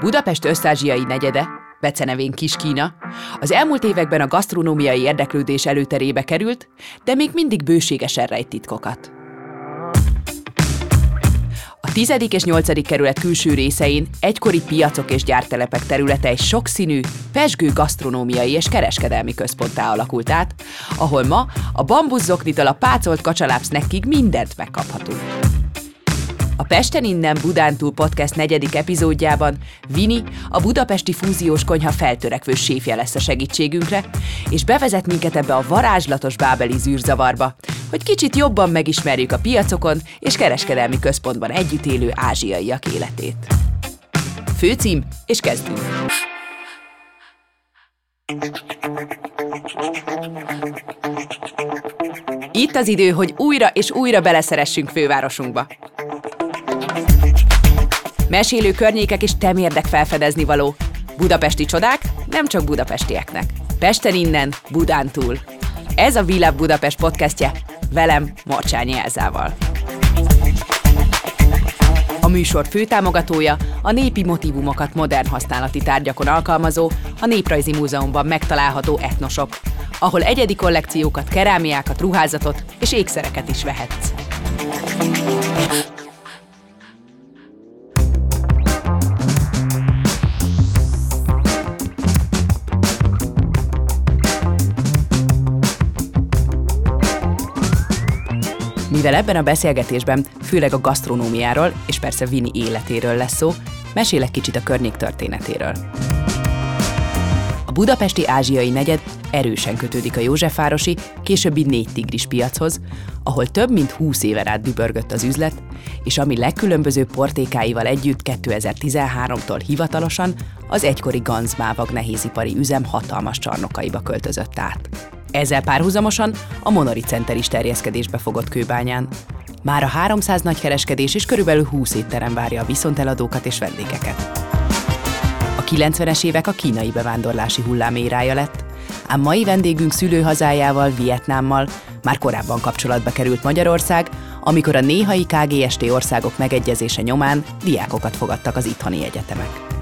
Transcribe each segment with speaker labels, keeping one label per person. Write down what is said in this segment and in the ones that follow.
Speaker 1: Budapest összázsiai negyede, becenevén Kis-Kína, az elmúlt években a gasztronómiai érdeklődés előterébe került, de még mindig bőségesen rejt titkokat. A 10. és 8. kerület külső részein egykori piacok és gyártelepek területe egy sokszínű, pesgő gasztronómiai és kereskedelmi központtá alakult át, ahol ma a bambuszoknitől a pácolt kacsalápsnekkig mindent megkaphatunk. A Pesten innen Budántúl podcast negyedik epizódjában Vini, a budapesti fúziós konyha feltörekvő séfje lesz a segítségünkre, és bevezet minket ebbe a varázslatos bábeli zűrzavarba, hogy kicsit jobban megismerjük a piacokon és kereskedelmi központban együtt élő ázsiaiak életét. Főcím, és kezdünk! Itt az idő, hogy újra és újra beleszeressünk fővárosunkba. Mesélő környékek és temérdek felfedezni való. Budapesti csodák nem csak budapestieknek. Pesten innen, Budán túl. Ez a Villa Budapest podcastje, velem, Marcsányi Elzával. A műsor főtámogatója a népi motivumokat modern használati tárgyakon alkalmazó, a Néprajzi Múzeumban megtalálható etnosop, ahol egyedi kollekciókat, kerámiákat, ruházatot és ékszereket is vehetsz. Mivel ebben a beszélgetésben főleg a gasztronómiáról és persze Vini életéről lesz szó, mesélek kicsit a környék történetéről. A budapesti ázsiai negyed erősen kötődik a Józsefvárosi, későbbi négy tigris piachoz, ahol több mint 20 éven át dübörgött az üzlet, és ami legkülönbözőbb portékáival együtt 2013-tól hivatalosan az egykori Ganzmávag nehézipari üzem hatalmas csarnokaiba költözött át. Ezzel párhuzamosan a Monori Center is terjeszkedésbe fogott kőbányán. Már a 300 nagykereskedés és körülbelül 20 étterem várja a viszonteladókat és vendégeket. A 90-es évek a kínai bevándorlási hullám érája lett, ám mai vendégünk szülőhazájával, Vietnámmal már korábban kapcsolatba került Magyarország, amikor a néhai KGST országok megegyezése nyomán diákokat fogadtak az itthoni egyetemek.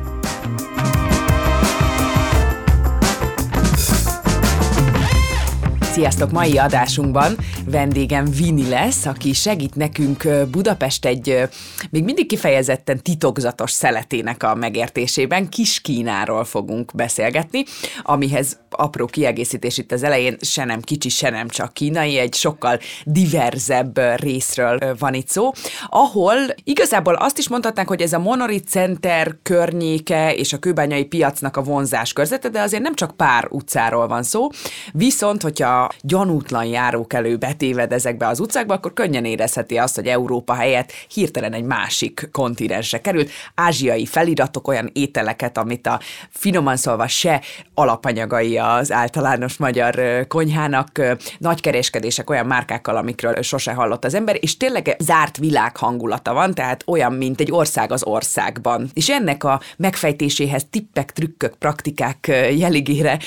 Speaker 1: Sziasztok! Mai adásunkban vendégem Vini lesz, aki segít nekünk Budapest egy még mindig kifejezetten titokzatos szeletének a megértésében. Kis Kínáról fogunk beszélgetni, amihez apró kiegészítés itt az elején, se nem kicsi, se nem csak kínai, egy sokkal diverzebb részről van itt szó, ahol igazából azt is mondhatnánk, hogy ez a Monori Center környéke és a kőbányai piacnak a vonzás körzete, de azért nem csak pár utcáról van szó, viszont hogyha gyanútlan járókelő betéved ezekbe az utcákba, akkor könnyen érezheti azt, hogy Európa helyett hirtelen egy másik kontinensre került. Ázsiai feliratok, olyan ételeket, amit a finoman szólva se alapanyagai az általános magyar konyhának, nagykereskedések olyan márkákkal, amikről sose hallott az ember, és tényleg zárt világ hangulata van, tehát olyan, mint egy ország az országban. És ennek a megfejtéséhez tippek, trükkök, praktikák jeligére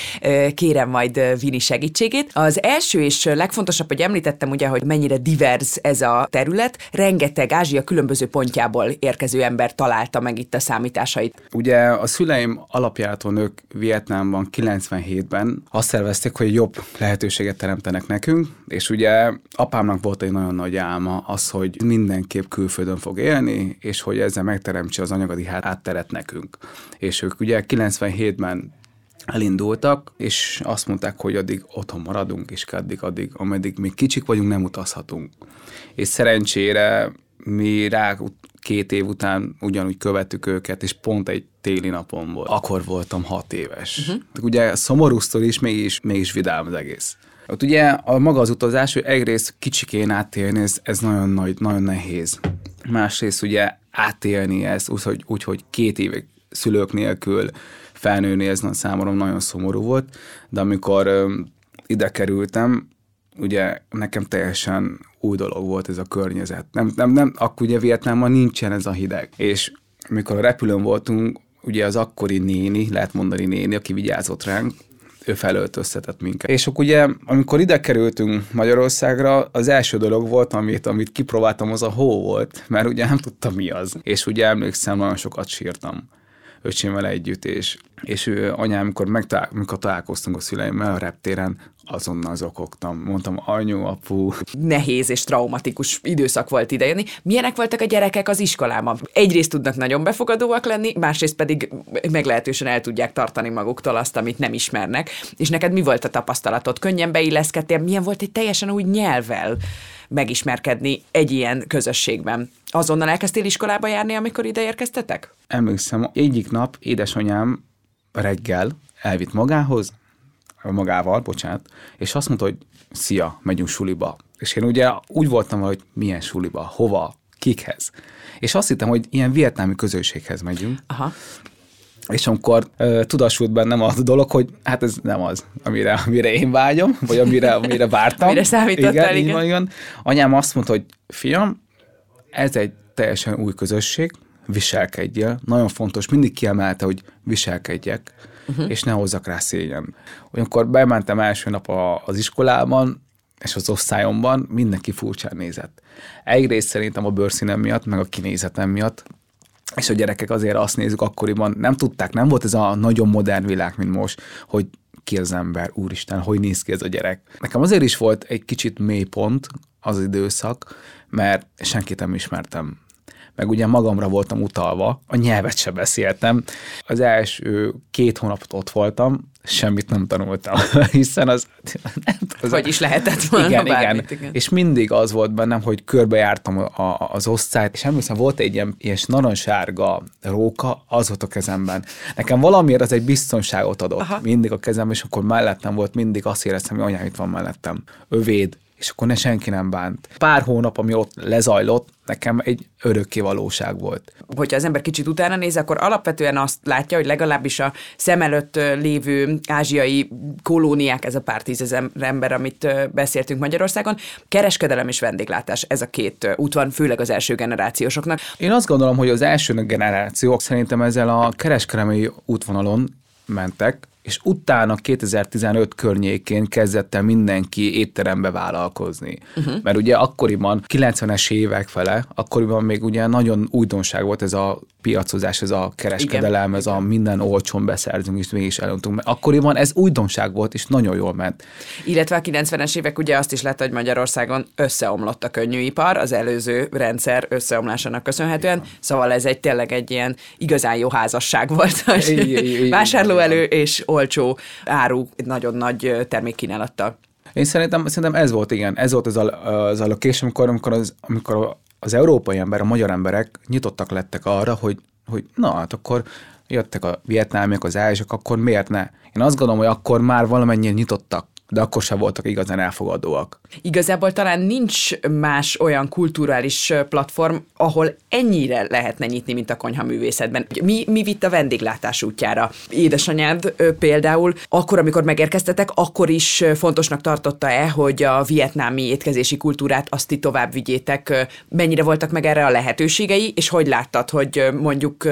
Speaker 1: kérem majd Vini segítségét. A az első és legfontosabb, hogy említettem ugye, hogy mennyire divers ez a terület, rengeteg Ázsia különböző pontjából érkező ember találta meg itt a számításait.
Speaker 2: Ugye a szüleim alapjától ők Vietnámban 97-ben azt szervezték, hogy jobb lehetőséget teremtenek nekünk, és ugye apámnak volt egy nagyon nagy álma az, hogy mindenképp külföldön fog élni, és hogy ezzel megteremtse az anyagadi hátteret nekünk. És ők ugye 97-ben elindultak, és azt mondták, hogy addig otthon maradunk, és addig, addig, ameddig még kicsik vagyunk, nem utazhatunk. És szerencsére mi rá két év után ugyanúgy követtük őket, és pont egy téli napon volt. Akkor voltam hat éves. Uh-huh. Ugye szomorúsztól is, mégis, mégis vidám az egész. Ott ugye a maga az utazás, hogy egyrészt kicsikén átélni, ez, ez nagyon, nagy, nagyon nehéz. Másrészt ugye átélni ezt, úgyhogy úgy, hogy két évig szülők nélkül felnőni, ez számomra nagyon szomorú volt, de amikor ide kerültem, ugye nekem teljesen új dolog volt ez a környezet. Nem, nem, nem, akkor ugye Vietnámban nincsen ez a hideg. És mikor a repülőn voltunk, ugye az akkori néni, lehet mondani néni, aki vigyázott ránk, ő felöltöztetett minket. És akkor ugye, amikor ide kerültünk Magyarországra, az első dolog volt, amit, amit kipróbáltam, az a hó volt, mert ugye nem tudtam mi az. És ugye emlékszem, nagyon sokat sírtam öcsémmel együtt, és, és ő, anyám, amikor, megtalál, amikor találkoztunk a szüleimmel a reptéren, azonnal zokogtam. Mondtam, anyu, apu.
Speaker 1: Nehéz és traumatikus időszak volt idejönni. Milyenek voltak a gyerekek az iskolában? Egyrészt tudnak nagyon befogadóak lenni, másrészt pedig meglehetősen el tudják tartani maguktól azt, amit nem ismernek. És neked mi volt a tapasztalatod? Könnyen beilleszkedtél? Milyen volt egy teljesen új nyelvvel megismerkedni egy ilyen közösségben? Azonnal elkezdtél iskolába járni, amikor ide érkeztetek?
Speaker 2: Emlékszem, egyik nap édesanyám reggel elvitt magához, magával, bocsánat, és azt mondta, hogy szia, megyünk suliba. És én ugye úgy voltam, hogy milyen suliba, hova, kikhez. És azt hittem, hogy ilyen vietnámi közösséghez megyünk. Aha. És amikor uh, tudasult bennem a dolog, hogy hát ez nem az, amire, amire én vágyom, vagy amire, amire vártam.
Speaker 1: amire számítottál, igen. igen. Van, igen.
Speaker 2: Anyám azt mondta, hogy fiam, ez egy teljesen új közösség, viselkedjél. Nagyon fontos, mindig kiemelte, hogy viselkedjek, uh-huh. és ne hozzak rá szégyen. Olyankor bementem első nap a, az iskolában, és az osztályomban mindenki furcsán nézett. Egyrészt szerintem a bőrszínem miatt, meg a kinézetem miatt, és a gyerekek azért azt nézzük, akkoriban nem tudták, nem volt ez a nagyon modern világ, mint most, hogy ki az ember, úristen, hogy néz ki ez a gyerek. Nekem azért is volt egy kicsit mély pont az időszak, mert senkit nem ismertem meg ugye magamra voltam utalva, a nyelvet se beszéltem. Az első két hónapot ott voltam, semmit nem tanultam, hiszen az...
Speaker 1: Nem, az Vagy is lehetett volna
Speaker 2: igen, bármit, igen. igen. És mindig az volt bennem, hogy körbejártam a, a, az osztályt, és emlékszem, volt egy ilyen, ilyen narancssárga róka, az volt a kezemben. Nekem valamiért az egy biztonságot adott Aha. mindig a kezemben, és akkor mellettem volt, mindig azt éreztem, hogy anyám itt van mellettem. Övéd, és akkor ne senki nem bánt. Pár hónap, ami ott lezajlott, nekem egy örökké valóság volt.
Speaker 1: Hogyha az ember kicsit utána néz, akkor alapvetően azt látja, hogy legalábbis a szem előtt lévő ázsiai kolóniák, ez a pár tízezer ember, amit beszéltünk Magyarországon, kereskedelem és vendéglátás, ez a két út van, főleg az első generációsoknak.
Speaker 2: Én azt gondolom, hogy az első generációk szerintem ezzel a kereskedelmi útvonalon mentek, és utána 2015 környékén kezdett el mindenki étterembe vállalkozni. Uh-huh. Mert ugye akkoriban, 90-es évek fele, akkoriban még ugye nagyon újdonság volt ez a piacozás, ez a kereskedelem, Igen. ez a minden olcsón beszerzünk, és mégis elöntunk. Mert akkoriban ez újdonság volt, és nagyon jól ment.
Speaker 1: Illetve a 90-es évek ugye azt is lett, hogy Magyarországon összeomlott a könnyűipar, az előző rendszer összeomlásának köszönhetően, szóval ez egy tényleg egy ilyen igazán jó házasság volt, hogy vásárlóelő és olcsó áru nagyon nagy termékkínálattal.
Speaker 2: Én szerintem, szerintem ez volt, igen, ez volt az a, az a location, amikor, amikor, az, amikor az európai ember, a magyar emberek nyitottak lettek arra, hogy, hogy na hát akkor jöttek a vietnámiak, az ázsiak, akkor miért ne? Én azt gondolom, hogy akkor már valamennyien nyitottak de akkor sem voltak igazán elfogadóak.
Speaker 1: Igazából talán nincs más olyan kulturális platform, ahol ennyire lehetne nyitni, mint a konyhaművészetben. Mi, mi vitt a vendéglátás útjára? Édesanyád például akkor, amikor megérkeztetek, akkor is fontosnak tartotta-e, hogy a vietnámi étkezési kultúrát azt ti tovább vigyétek? Mennyire voltak meg erre a lehetőségei, és hogy láttad, hogy mondjuk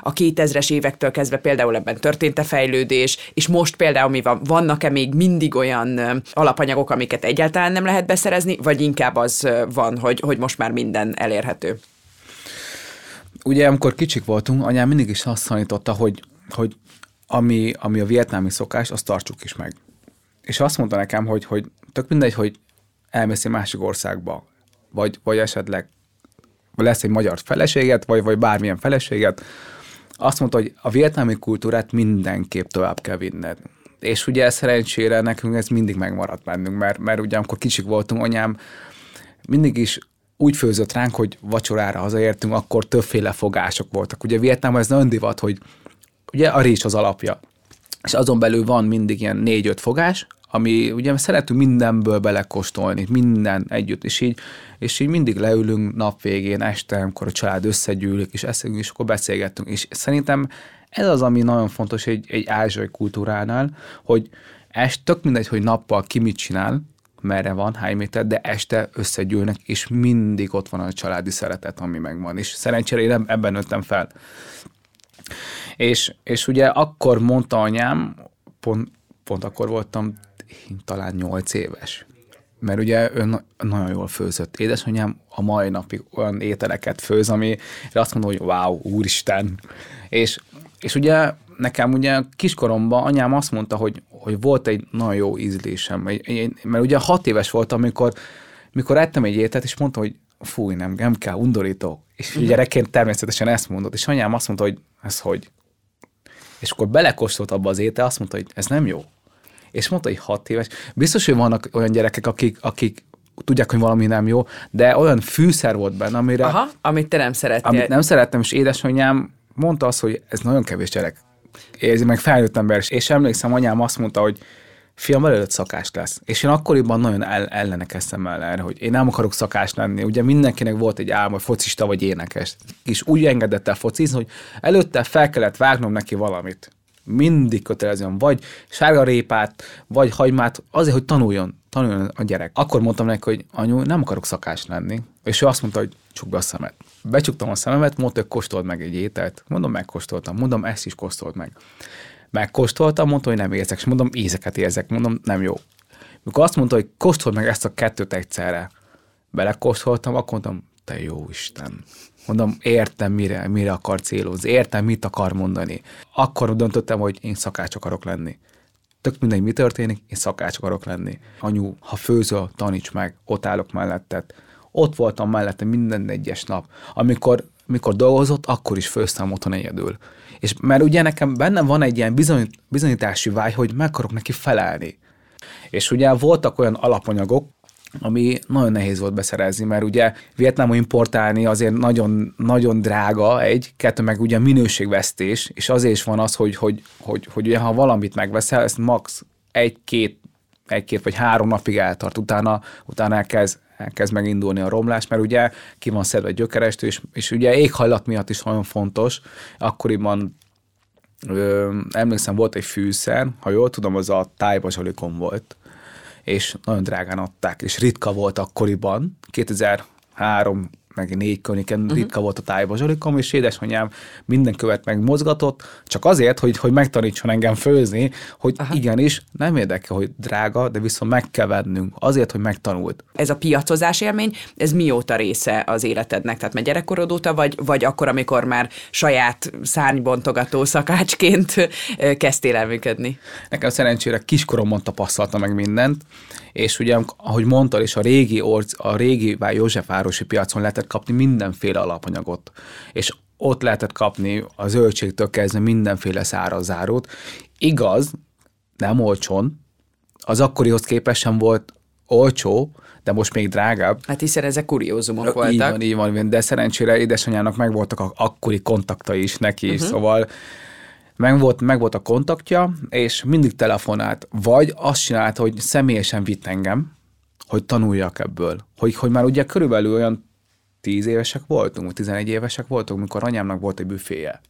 Speaker 1: a 2000-es évektől kezdve például ebben történt-e fejlődés, és most például mi van, vannak-e még mindig olyan olyan alapanyagok, amiket egyáltalán nem lehet beszerezni, vagy inkább az van, hogy, hogy most már minden elérhető?
Speaker 2: Ugye, amikor kicsik voltunk, anyám mindig is azt tanította, hogy, hogy ami, ami a vietnámi szokás, azt tartsuk is meg. És azt mondta nekem, hogy, hogy tök mindegy, hogy elmész egy másik országba, vagy, vagy esetleg lesz egy magyar feleséget, vagy, vagy bármilyen feleséget, azt mondta, hogy a vietnámi kultúrát mindenképp tovább kell vinned. És ugye szerencsére nekünk ez mindig megmaradt bennünk, mert, mert ugye amikor kicsik voltunk, anyám mindig is úgy főzött ránk, hogy vacsorára hazaértünk, akkor többféle fogások voltak. Ugye Vietnámban ez nagyon divat, hogy ugye a rizs az alapja. És azon belül van mindig ilyen négy-öt fogás, ami ugye szeretünk mindenből belekóstolni, minden együtt, és így, és így mindig leülünk nap végén, este, amikor a család összegyűlik, és eszünk, és akkor beszélgettünk. És szerintem ez az, ami nagyon fontos egy, egy ázsiai kultúránál, hogy est tök mindegy, hogy nappal ki mit csinál, merre van, hány méter, de este összegyűlnek, és mindig ott van a családi szeretet, ami megvan. És szerencsére én ebben nőttem fel. És, és ugye akkor mondta anyám, pont, pont akkor voltam talán nyolc éves. Mert ugye ő nagyon jól főzött. Édesanyám a mai napig olyan ételeket főz, amire azt mondom, hogy wow, úristen. És, és ugye nekem ugye kiskoromban anyám azt mondta, hogy, hogy volt egy nagyon jó ízlésem. Mert ugye hat éves voltam, amikor, mikor ettem egy ételt, és mondtam, hogy fúj, nem, nem kell, undorító. És uh-huh. gyerekként természetesen ezt mondott, és anyám azt mondta, hogy ez hogy. És akkor belekóstolt abba az étel, azt mondta, hogy ez nem jó és mondta, hogy hat éves. Biztos, hogy vannak olyan gyerekek, akik, akik tudják, hogy valami nem jó, de olyan fűszer volt benne, amire...
Speaker 1: Aha, amit te nem szerettél.
Speaker 2: Amit nem szerettem, és édesanyám mondta azt, hogy ez nagyon kevés gyerek érzi, meg felnőtt ember. És emlékszem, anyám azt mondta, hogy fiam előtt szakás lesz. És én akkoriban nagyon el, ellenekeztem el erre, hogy én nem akarok szakás lenni. Ugye mindenkinek volt egy álma, hogy focista vagy énekes. És úgy engedett el focizni, hogy előtte fel kellett vágnom neki valamit mindig kötelezően vagy sárga répát, vagy hagymát, azért, hogy tanuljon, tanuljon a gyerek. Akkor mondtam neki, hogy anyu, nem akarok szakás lenni. És ő azt mondta, hogy csukd be a szemet. Becsuktam a szememet, mondta, hogy kóstold meg egy ételt. Mondom, megkóstoltam. Mondom, ezt is kóstold meg. Megkóstoltam, mondta, hogy nem érzek. És mondom, ízeket érzek. Mondom, nem jó. Mikor azt mondta, hogy kóstold meg ezt a kettőt egyszerre, belekóstoltam, akkor mondtam, te jó Isten. Mondom, értem, mire, mire akar célozni, értem, mit akar mondani. Akkor döntöttem, hogy én szakács akarok lenni. Tök mindegy, mi történik, én szakács akarok lenni. Anyu, ha főzöl, taníts meg, ott állok melletted. Ott voltam mellette minden egyes nap. Amikor, amikor dolgozott, akkor is főztem otthon egyedül. És mert ugye nekem bennem van egy ilyen bizony, bizonyítási vágy, hogy meg akarok neki felelni. És ugye voltak olyan alapanyagok, ami nagyon nehéz volt beszerezni, mert ugye Vietnámba importálni azért nagyon, nagyon drága egy, kettő meg ugye minőségvesztés, és azért is van az, hogy, hogy, hogy, hogy ugye, ha valamit megveszel, ezt max. egy-két egy-két vagy három napig eltart, utána, utána elkezd, elkezd megindulni a romlás, mert ugye ki van szedve gyökerestő, és, és ugye éghajlat miatt is nagyon fontos. Akkoriban ö, emlékszem, volt egy fűszer, ha jól tudom, az a tájbazsalikon volt, és nagyon drágán adták, és ritka volt akkoriban, 2003 meg négy környéken uh-huh. ritka volt a tájbazsalikom, és édesanyám minden követ megmozgatott, csak azért, hogy, hogy megtanítson engem főzni, hogy Aha. igenis, nem érdekel, hogy drága, de viszont meg kell vennünk, azért, hogy megtanult.
Speaker 1: Ez a piacozás élmény, ez mióta része az életednek? Tehát már gyerekkorod óta, vagy, vagy akkor, amikor már saját szárnybontogató szakácsként kezdtél el működni?
Speaker 2: Nekem szerencsére kiskoromban tapasztalta meg mindent, és ugye, ahogy mondtad, és a régi, orc, a régi Józsefvárosi piacon lehetett kapni mindenféle alapanyagot, és ott lehetett kapni a zöldségtől kezdve mindenféle szárazzárót. Igaz, nem olcsón, az akkorihoz képest sem volt olcsó, de most még drágább.
Speaker 1: Hát hiszen ezek kuriózumok voltak.
Speaker 2: Így van, így van, de szerencsére édesanyának megvoltak a akkori kontaktai is neki, uh-huh. szóval meg volt, meg volt a kontaktja, és mindig telefonált, vagy azt csinált, hogy személyesen vitt engem, hogy tanuljak ebből. Hogy, hogy már ugye körülbelül olyan 10 évesek voltunk, 11 évesek voltunk, mikor anyámnak volt egy büféje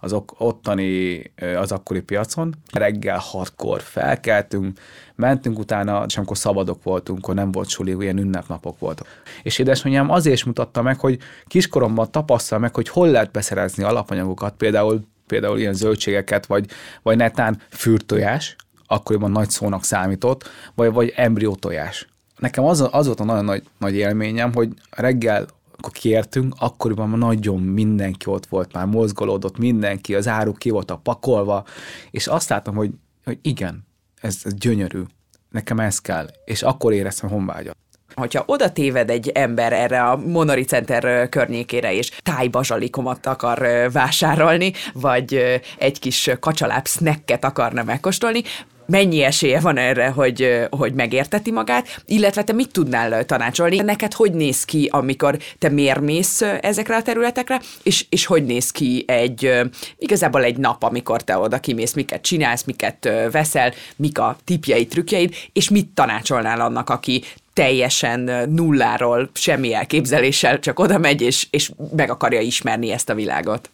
Speaker 2: az ottani, az akkori piacon. Reggel hatkor felkeltünk, mentünk utána, és amikor szabadok voltunk, akkor nem volt suli, ilyen ünnepnapok voltak. És édesanyám azért is mutatta meg, hogy kiskoromban tapasztal meg, hogy hol lehet beszerezni alapanyagokat, például például ilyen zöldségeket, vagy, vagy netán fürtojás, akkoriban nagy szónak számított, vagy, vagy embriótojás. Nekem az, az volt a nagyon nagy, nagy élményem, hogy reggel akkor kértünk, akkoriban nagyon mindenki ott volt, már mozgolódott mindenki, az áruk ki voltak pakolva, és azt láttam, hogy, hogy igen, ez, ez gyönyörű, nekem ez kell, és akkor éreztem honvágyat.
Speaker 1: Hogyha oda téved egy ember erre a Monori Center környékére, és tájbazsalikomat akar vásárolni, vagy egy kis kacsaláb snacket akarna megkóstolni, mennyi esélye van erre, hogy, hogy megérteti magát, illetve te mit tudnál tanácsolni? Neked hogy néz ki, amikor te mérmész ezekre a területekre, és, és hogy néz ki egy, igazából egy nap, amikor te oda kimész, miket csinálsz, miket veszel, mik a tipjei, trükkjeid, és mit tanácsolnál annak, aki teljesen nulláról, semmi elképzeléssel csak oda megy, és, és meg akarja ismerni ezt a világot.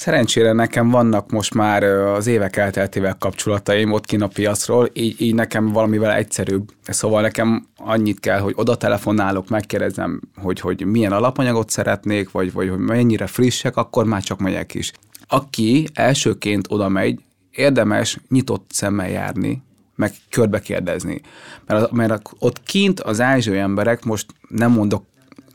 Speaker 2: Szerencsére nekem vannak most már az évek elteltével kapcsolataim ott kin a piacról, így, így nekem valamivel egyszerűbb. Szóval nekem annyit kell, hogy oda telefonálok, megkérdezem, hogy, hogy milyen alapanyagot szeretnék, vagy, vagy hogy mennyire frissek, akkor már csak megyek is. Aki elsőként oda megy, érdemes nyitott szemmel járni, meg körbe kérdezni. Mert, mert ott kint az ázsiai emberek, most nem mondok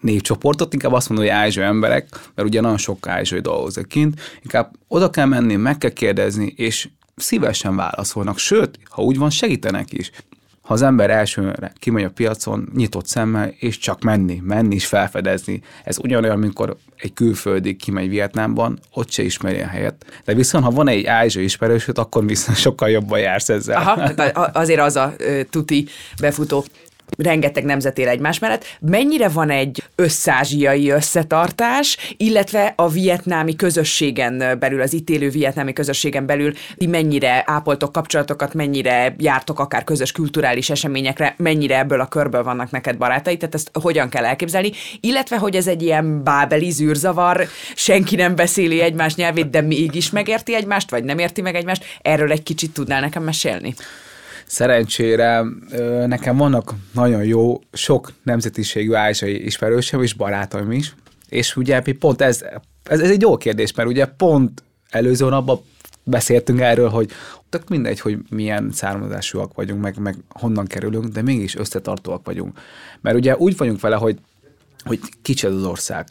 Speaker 2: névcsoportot, inkább azt mondom, hogy ázsiai emberek, mert ugye nagyon sok ázsiai dolgozik kint, inkább oda kell menni, meg kell kérdezni, és szívesen válaszolnak, sőt, ha úgy van, segítenek is ha az ember elsőre kimegy a piacon, nyitott szemmel, és csak menni, menni és felfedezni. Ez ugyanolyan, amikor egy külföldi kimegy Vietnámban, ott se ismeri a helyet. De viszont, ha van egy ázsiai ismerősöd, akkor viszont sokkal jobban jársz ezzel.
Speaker 1: Aha, azért az a tuti befutó rengeteg nemzet él egymás mellett. Mennyire van egy összázsiai összetartás, illetve a vietnámi közösségen belül, az itt élő vietnámi közösségen belül ti mennyire ápoltok kapcsolatokat, mennyire jártok akár közös kulturális eseményekre, mennyire ebből a körből vannak neked barátai, tehát ezt hogyan kell elképzelni, illetve hogy ez egy ilyen bábeli zűrzavar, senki nem beszéli egymás nyelvét, de mégis megérti egymást, vagy nem érti meg egymást, erről egy kicsit tudnál nekem mesélni?
Speaker 2: Szerencsére nekem vannak nagyon jó, sok nemzetiségű ázsiai ismerősöm és barátaim is, és ugye pont ez, ez, ez egy jó kérdés, mert ugye pont előző napban beszéltünk erről, hogy tök mindegy, hogy milyen származásúak vagyunk, meg, meg honnan kerülünk, de mégis összetartóak vagyunk. Mert ugye úgy vagyunk vele, hogy, hogy kicsi az ország.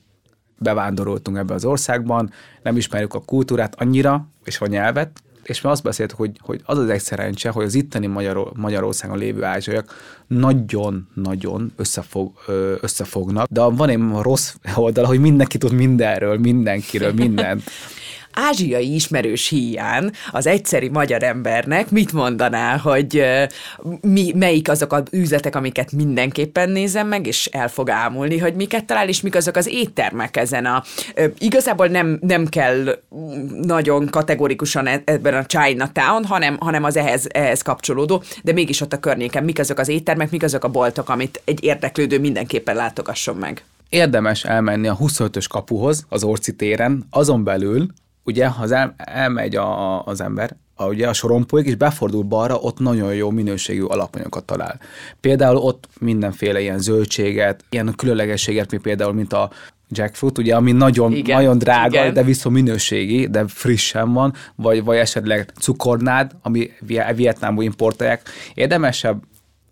Speaker 2: Bevándoroltunk ebbe az országban, nem ismerjük a kultúrát annyira, és a nyelvet, és mi azt beszéltük, hogy, hogy az az egy szerencse, hogy az itteni Magyar, Magyarországon lévő ázsiaiak nagyon-nagyon összefog, összefognak, de van egy rossz oldala, hogy mindenki tud mindenről, mindenkiről, mindent.
Speaker 1: ázsiai ismerős híján az egyszeri magyar embernek mit mondaná, hogy mi, melyik azok az üzletek, amiket mindenképpen nézem meg, és el fog ámulni, hogy miket talál, és mik azok az éttermek ezen a... Igazából nem, nem kell nagyon kategorikusan e, ebben a Chinatown, hanem, hanem az ehhez, ehhez kapcsolódó, de mégis ott a környéken mik azok az éttermek, mik azok a boltok, amit egy érdeklődő mindenképpen látogasson meg.
Speaker 2: Érdemes elmenni a 25-ös kapuhoz, az Orci téren, azon belül ugye, ha az el, elmegy a, az ember, a, ugye a sorompóig, és befordul balra, ott nagyon jó minőségű alapanyagokat talál. Például ott mindenféle ilyen zöldséget, ilyen különlegességet, mint például, mint a jackfruit, ugye, ami nagyon, igen, nagyon drága, igen. de viszont minőségi, de frissen van, vagy, vagy esetleg cukornád, ami Vietnámból importálják. Érdemesebb,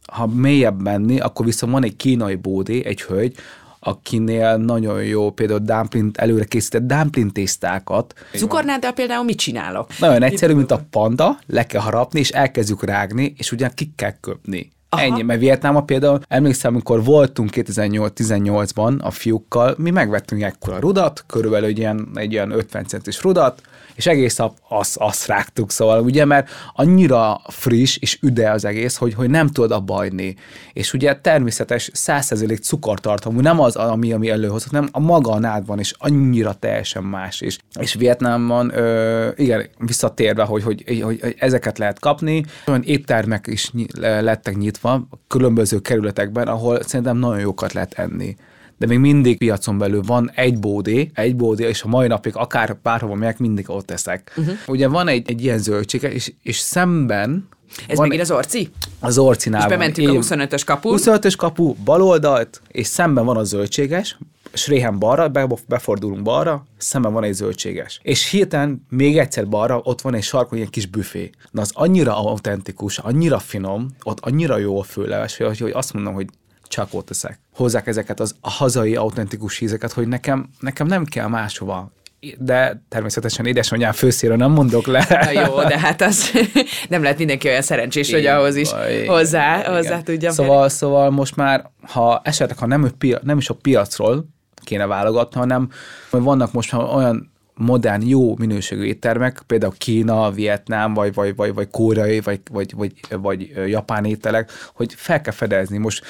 Speaker 2: ha mélyebb menni, akkor viszont van egy kínai bódé, egy hölgy, akinél nagyon jó például dumpling, előre készített dumpling tésztákat.
Speaker 1: Cukornáddal például mit csinálok?
Speaker 2: Nagyon egyszerű, mint a panda, le kell harapni, és elkezdjük rágni, és ugyan ki kell köpni. Aha. Ennyi, mert Vietnámban például, emlékszem, amikor voltunk 2018-ban a fiúkkal, mi megvettünk ekkora rudat, körülbelül egy ilyen, egy ilyen 50 centis rudat, és egész nap azt, azt rágtuk, szóval ugye, mert annyira friss és üde az egész, hogy, hogy nem tudod abba hagyni. És ugye természetes 100% cukortartalmú, nem az, ami, ami előhozott, nem a maga a nádban is annyira teljesen más is. És Vietnámban, ö, igen, visszatérve, hogy, hogy, hogy, hogy ezeket lehet kapni, olyan éttermek is lettek nyitva különböző kerületekben, ahol szerintem nagyon jókat lehet enni de még mindig piacon belül van egy bódé, egy bódé, és a mai napig akár bárhova megyek, mindig ott teszek. Uh-huh. Ugye van egy, egy ilyen zöldsége, és, és szemben
Speaker 1: ez van megint az orci?
Speaker 2: Az orcinál És
Speaker 1: bementünk van. a 25-ös kapu.
Speaker 2: 25-ös kapu, bal oldalt, és szemben van a zöldséges, és réhen balra, befordulunk balra, szemben van egy zöldséges. És hirtelen még egyszer balra, ott van egy sarkon ilyen kis büfé. Na az annyira autentikus, annyira finom, ott annyira jó főleves, hogy, hogy azt mondom, hogy csak ott teszek. Hozzák ezeket az a hazai autentikus ízeket, hogy nekem, nekem nem kell máshova de természetesen édesanyám főszéről nem mondok le.
Speaker 1: Na jó, de hát az nem lehet mindenki olyan szerencsés, Én hogy ahhoz is igen, hozzá, igen. hozzá tudja.
Speaker 2: Szóval, szóval most már, ha esetleg, ha nem, nem is a piacról kéne válogatni, hanem vannak most már olyan modern, jó minőségű éttermek, például Kína, Vietnám, vagy, vagy, vagy, vagy koreai, vagy, vagy, vagy, vagy japán ételek, hogy fel kell fedezni. Most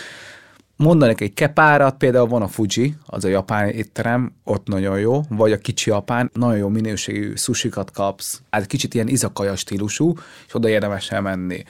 Speaker 2: mondanék egy kepárat, például van a Fuji, az a japán étterem, ott nagyon jó, vagy a kicsi japán, nagyon jó minőségű sushikat kapsz, hát kicsit ilyen izakaja stílusú, és oda érdemes elmenni.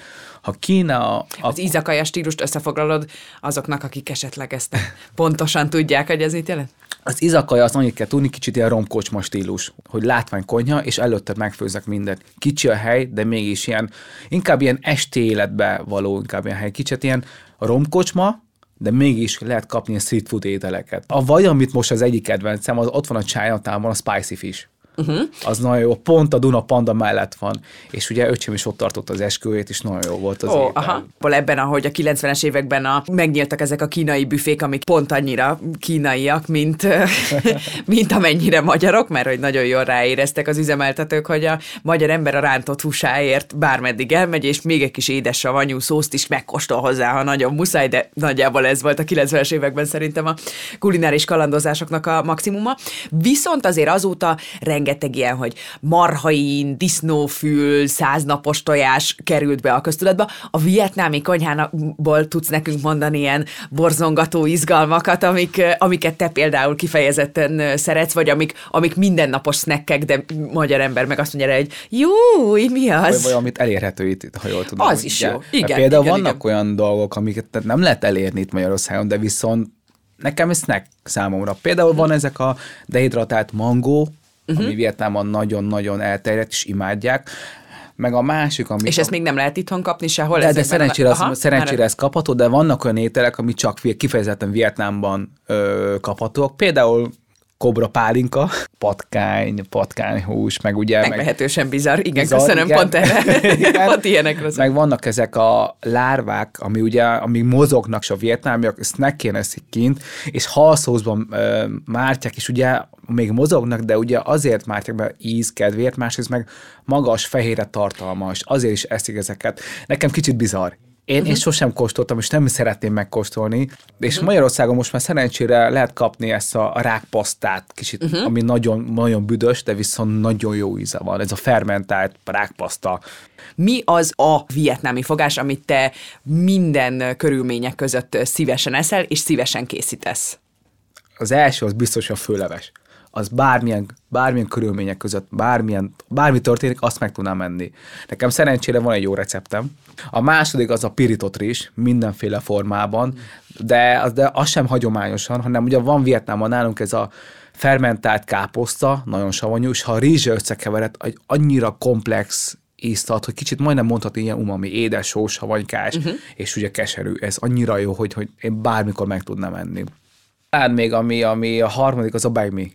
Speaker 2: Ha Kína... A...
Speaker 1: Az izakaja stílust összefoglalod azoknak, akik esetleg ezt pontosan tudják, hogy ez mit jelent?
Speaker 2: Az izakaja, azt annyit kell tudni, kicsit ilyen romkocsma stílus, hogy látványkonyha, és előtte megfőzek mindent. Kicsi a hely, de mégis ilyen, inkább ilyen esti életbe való, inkább ilyen hely. Kicsit ilyen romkocsma, de mégis lehet kapni a street food ételeket. A vaj, amit most az egyik kedvencem, az ott van a Chinatown-ban, a spicy fish. Uh-huh. Az nagyon jó. Pont a Duna Panda mellett van. És ugye öcsém is ott tartott az esküvét, és nagyon jó volt az oh, étel. Aha.
Speaker 1: Ebben, ahogy a 90-es években a, megnyíltak ezek a kínai büfék, amik pont annyira kínaiak, mint, mint amennyire magyarok, mert hogy nagyon jól ráéreztek az üzemeltetők, hogy a magyar ember a rántott húsáért bármeddig elmegy, és még egy kis édes savanyú szószt is megkóstol hozzá, ha nagyon muszáj, de nagyjából ez volt a 90-es években szerintem a kulináris kalandozásoknak a maximuma. Viszont azért azóta rengeteg ilyen, hogy marhain, disznófül, száznapos tojás került be a köztudatba. A vietnámi konyhából tudsz nekünk mondani ilyen borzongató izgalmakat, amik, amiket te például kifejezetten szeretsz, vagy amik, amik mindennapos snackek, de magyar ember meg azt mondja, hogy jó, mi az?
Speaker 2: Vagy, vagy amit elérhető itt, ha jól tudom.
Speaker 1: Az is ugye? jó. Igen,
Speaker 2: például
Speaker 1: igen,
Speaker 2: vannak igen. olyan dolgok, amiket nem lehet elérni itt Magyarországon, de viszont nekem ez snack számomra. Például van ezek a dehidratált mangó, uh-huh. ami Vietnámban nagyon-nagyon elterjedt, és imádják. Meg a másik, ami...
Speaker 1: És ezt még nem lehet itthon kapni sehol?
Speaker 2: De, de szerencsére, az, Aha, szerencsére ez kapható, de vannak olyan ételek, ami csak kifejezetten Vietnámban ö, kaphatóak. Például kobra pálinka, patkány, patkányhús, meg ugye...
Speaker 1: Meglehetősen meg, bizarr, igen, bizarr, köszönöm, igen. pont erre, pont ilyenekre.
Speaker 2: Meg vannak ezek a lárvák, ami ugye, ami mozognak, és a vietnámiak snackkén eszik kint, és halszózban ö, mártják, és ugye még mozognak, de ugye azért mártják be íz kedvéért, másrészt meg magas fehére tartalma, és azért is eszik ezeket. Nekem kicsit bizarr. Én, uh-huh. én sosem kóstoltam, és nem szeretném megkóstolni. És uh-huh. Magyarországon most már szerencsére lehet kapni ezt a, a rákpasztát, kicsit, uh-huh. ami nagyon, nagyon büdös, de viszont nagyon jó íze van. Ez a fermentált rákpaszta.
Speaker 1: Mi az a vietnámi fogás, amit te minden körülmények között szívesen eszel, és szívesen készítesz?
Speaker 2: Az első az biztos a főleves az bármilyen, bármilyen körülmények között, bármilyen, bármi történik, azt meg tudnám menni. Nekem szerencsére van egy jó receptem. A második az a pirított rizs, mindenféle formában, de az, de az sem hagyományosan, hanem ugye van Vietnámban nálunk ez a fermentált káposzta, nagyon savanyú, és ha a rizs összekevered, egy annyira komplex ízt ad, hogy kicsit majdnem mondhatni ilyen umami, édes, sós, havanykás, uh-huh. és ugye keserű. Ez annyira jó, hogy, hogy én bármikor meg tudnám enni. Talán még ami, ami a harmadik, az a bagmi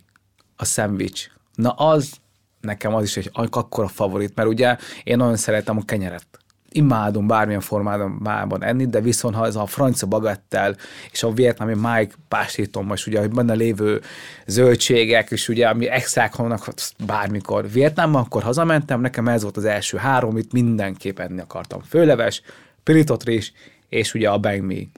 Speaker 2: a szendvics. Na az, nekem az is egy akkora favorit, mert ugye én nagyon szeretem a kenyeret. Imádom bármilyen formában enni, de viszont ha ez a francia bagettel és a vietnámi Mike pásítom most ugye, benne lévő zöldségek, és ugye ami extrák vannak bármikor Vietnámban, akkor hazamentem, nekem ez volt az első három, amit mindenképp enni akartam. Főleves, pirított rizs, és ugye a banh mi.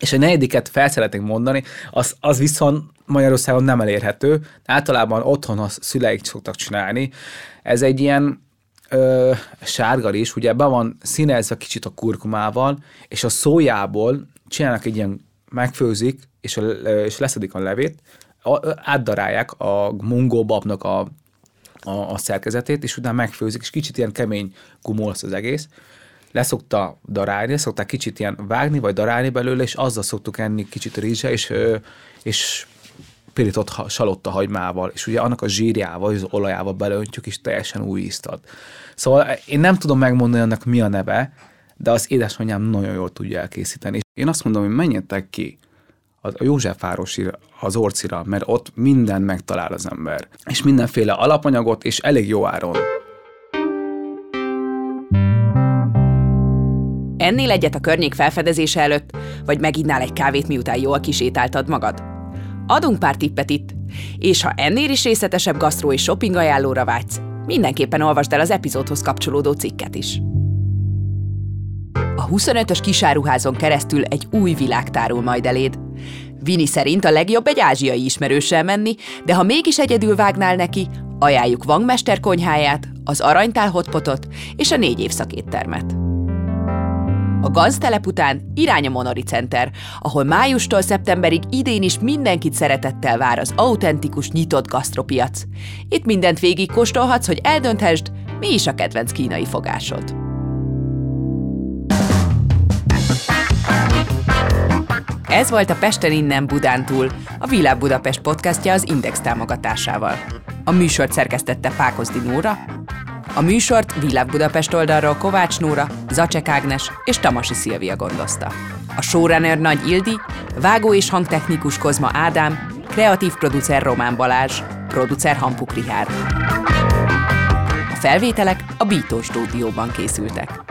Speaker 2: És a negyediket fel szeretnék mondani, az, az viszont Magyarországon nem elérhető. Általában otthon a szüleik szoktak csinálni. Ez egy ilyen ö, sárga is, ugye be van színezve kicsit a kurkumával, és a szójából csinálnak egy ilyen, megfőzik, és, a, és leszedik a levét, átdarálják a mungóbabnak a, a, a szerkezetét, és utána megfőzik, és kicsit ilyen kemény gumó lesz az egész, leszokta darálni, szokták kicsit ilyen vágni, vagy darálni belőle, és azzal szoktuk enni kicsit rizse, és, és pirított salotta hagymával, és ugye annak a zsírjával, az olajával beleöntjük, és teljesen új ízt ad. Szóval én nem tudom megmondani annak mi a neve, de az édesanyám nagyon jól tudja elkészíteni. Én azt mondom, hogy menjetek ki a Józsefvárosi az orcira, mert ott minden megtalál az ember. És mindenféle alapanyagot, és elég jó áron.
Speaker 1: Ennél egyet a környék felfedezése előtt, vagy meginnál egy kávét, miután jól kisétáltad magad? Adunk pár tippet itt, és ha ennél is részletesebb gasztró és shopping ajánlóra vágysz, mindenképpen olvasd el az epizódhoz kapcsolódó cikket is. A 25-ös kisáruházon keresztül egy új világ tárul majd eléd. Vini szerint a legjobb egy ázsiai ismerőssel menni, de ha mégis egyedül vágnál neki, Ajánljuk Vangmester konyháját, az Aranytál hotpotot és a négy évszakéttermet. A gaztelep után irány a Monori Center, ahol májustól szeptemberig idén is mindenkit szeretettel vár az autentikus nyitott gasztropiac. Itt mindent végig kóstolhatsz, hogy eldönthesd, mi is a kedvenc kínai fogásod. Ez volt a Pesten innen Budán túl, a Világ Budapest podcastja az Index támogatásával. A műsort szerkesztette Pákozdi Nóra, a műsort Világ Budapest oldalról Kovács Nóra, Zacek Ágnes és Tamasi Szilvia gondozta. A showrunner Nagy Ildi, vágó és hangtechnikus Kozma Ádám, kreatív producer Román Balázs, producer Hampuk Rihárd. A felvételek a Bító stúdióban készültek.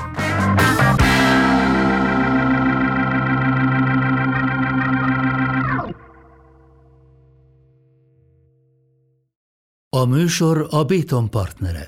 Speaker 3: A műsor a Béton partnere.